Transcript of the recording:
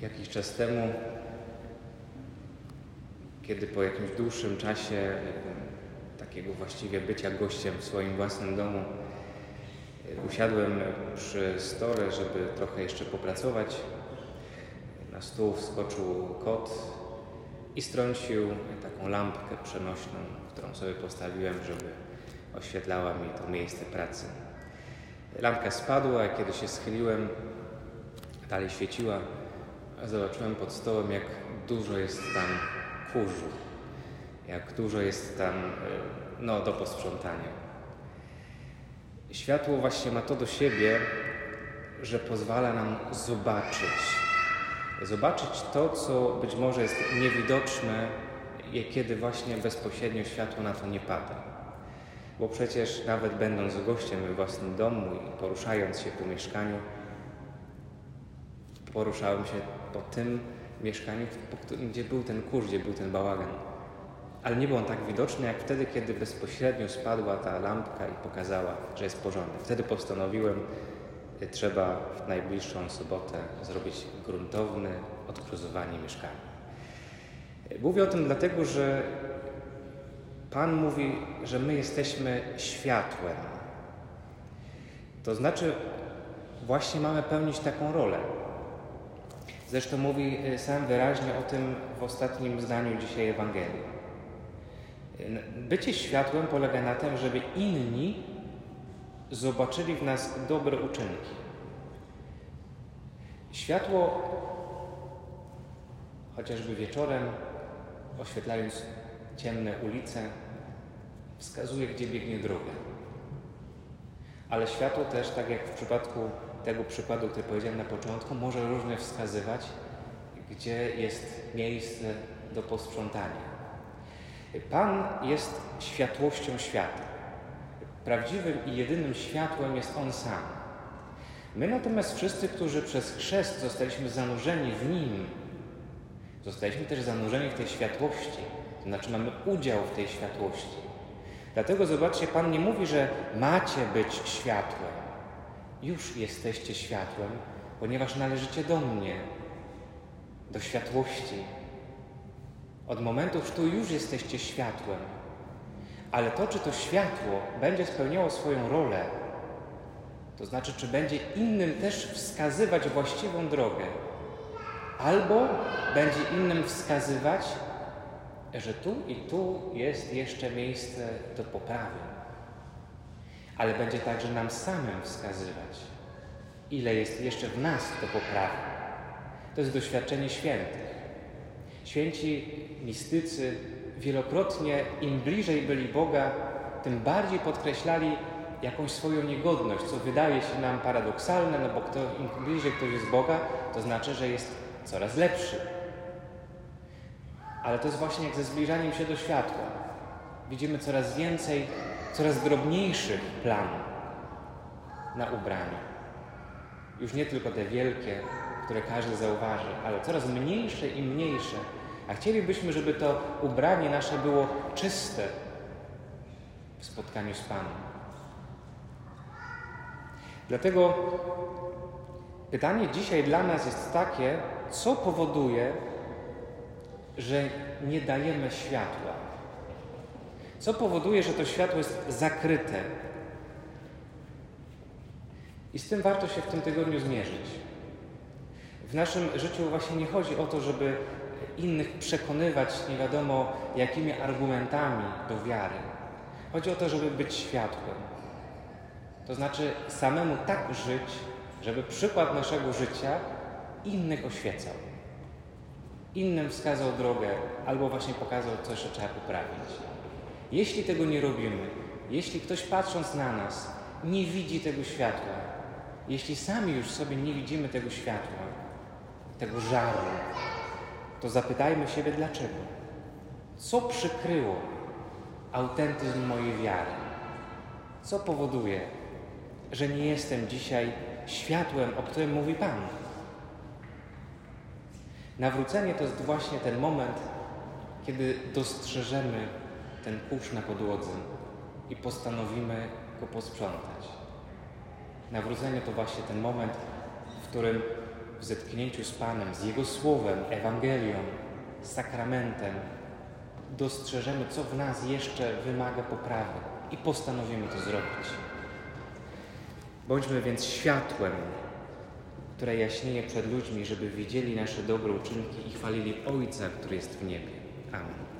Jakiś czas temu, kiedy po jakimś dłuższym czasie takiego właściwie bycia gościem w swoim własnym domu, e, usiadłem przy stole, żeby trochę jeszcze popracować. Na stół wskoczył kot i strącił taką lampkę przenośną, którą sobie postawiłem, żeby oświetlała mi to miejsce pracy. Lampka spadła, kiedy się schyliłem, dalej świeciła, zobaczyłem pod stołem, jak dużo jest tam kurzu, jak dużo jest tam e, no, do posprzątania. Światło właśnie ma to do siebie, że pozwala nam zobaczyć. Zobaczyć to, co być może jest niewidoczne, kiedy właśnie bezpośrednio światło na to nie pada. Bo przecież nawet będąc gościem we własnym domu i poruszając się po mieszkaniu, poruszałem się po tym mieszkaniu, gdzie był ten kurz, gdzie był ten bałagan. Ale nie był on tak widoczny, jak wtedy, kiedy bezpośrednio spadła ta lampka i pokazała, że jest porządek. Wtedy postanowiłem, trzeba w najbliższą sobotę zrobić gruntowne odkruzowanie mieszkania. Mówię o tym dlatego, że Pan mówi, że my jesteśmy światłem. To znaczy, właśnie mamy pełnić taką rolę. Zresztą mówi y, sam wyraźnie o tym w ostatnim zdaniu dzisiaj Ewangelii. Bycie światłem polega na tym, żeby inni zobaczyli w nas dobre uczynki. Światło, chociażby wieczorem, oświetlając ciemne ulice, wskazuje, gdzie biegnie droga. Ale światło też, tak jak w przypadku tego przykładu, który powiedziałem na początku, może różnie wskazywać, gdzie jest miejsce do posprzątania. Pan jest światłością świata. Prawdziwym i jedynym światłem jest On sam. My natomiast wszyscy, którzy przez chrzest zostaliśmy zanurzeni w Nim, zostaliśmy też zanurzeni w tej światłości, to znaczy mamy udział w tej światłości. Dlatego zobaczcie, Pan nie mówi, że macie być światłem. Już jesteście światłem, ponieważ należycie do mnie, do światłości. Od momentu tu już jesteście światłem. Ale to, czy to światło będzie spełniało swoją rolę, to znaczy, czy będzie innym też wskazywać właściwą drogę, albo będzie innym wskazywać, że tu i tu jest jeszcze miejsce do poprawy, ale będzie także nam samym wskazywać, ile jest jeszcze w nas do poprawy. To jest doświadczenie świętych. Święci mistycy wielokrotnie im bliżej byli Boga, tym bardziej podkreślali jakąś swoją niegodność, co wydaje się nam paradoksalne, no bo kto, im bliżej ktoś jest Boga, to znaczy, że jest coraz lepszy, ale to jest właśnie jak ze zbliżaniem się do światła. Widzimy coraz więcej, coraz drobniejszych planów na ubraniu. Już nie tylko te wielkie, które każdy zauważy, ale coraz mniejsze i mniejsze. A chcielibyśmy, żeby to ubranie nasze było czyste w spotkaniu z Panem. Dlatego pytanie dzisiaj dla nas jest takie, co powoduje, że nie dajemy światła. Co powoduje, że to światło jest zakryte. I z tym warto się w tym tygodniu zmierzyć. W naszym życiu właśnie nie chodzi o to, żeby innych przekonywać nie wiadomo jakimi argumentami do wiary. Chodzi o to, żeby być światłem. To znaczy samemu tak żyć, żeby przykład naszego życia innych oświecał innym wskazał drogę albo właśnie pokazał coś, że trzeba poprawić. Jeśli tego nie robimy, jeśli ktoś patrząc na nas nie widzi tego światła, jeśli sami już sobie nie widzimy tego światła, tego żaru, to zapytajmy siebie dlaczego. Co przykryło autentyzm mojej wiary? Co powoduje, że nie jestem dzisiaj światłem, o którym mówi Pan? Nawrócenie to jest właśnie ten moment, kiedy dostrzeżemy ten kurz na podłodze i postanowimy go posprzątać. Nawrócenie to właśnie ten moment, w którym w zetknięciu z Panem, z Jego Słowem, Ewangelią, sakramentem, dostrzeżemy, co w nas jeszcze wymaga poprawy i postanowimy to zrobić. Bądźmy więc światłem, które jaśnieje przed ludźmi, żeby widzieli nasze dobre uczynki i chwalili Ojca, który jest w niebie. Amen.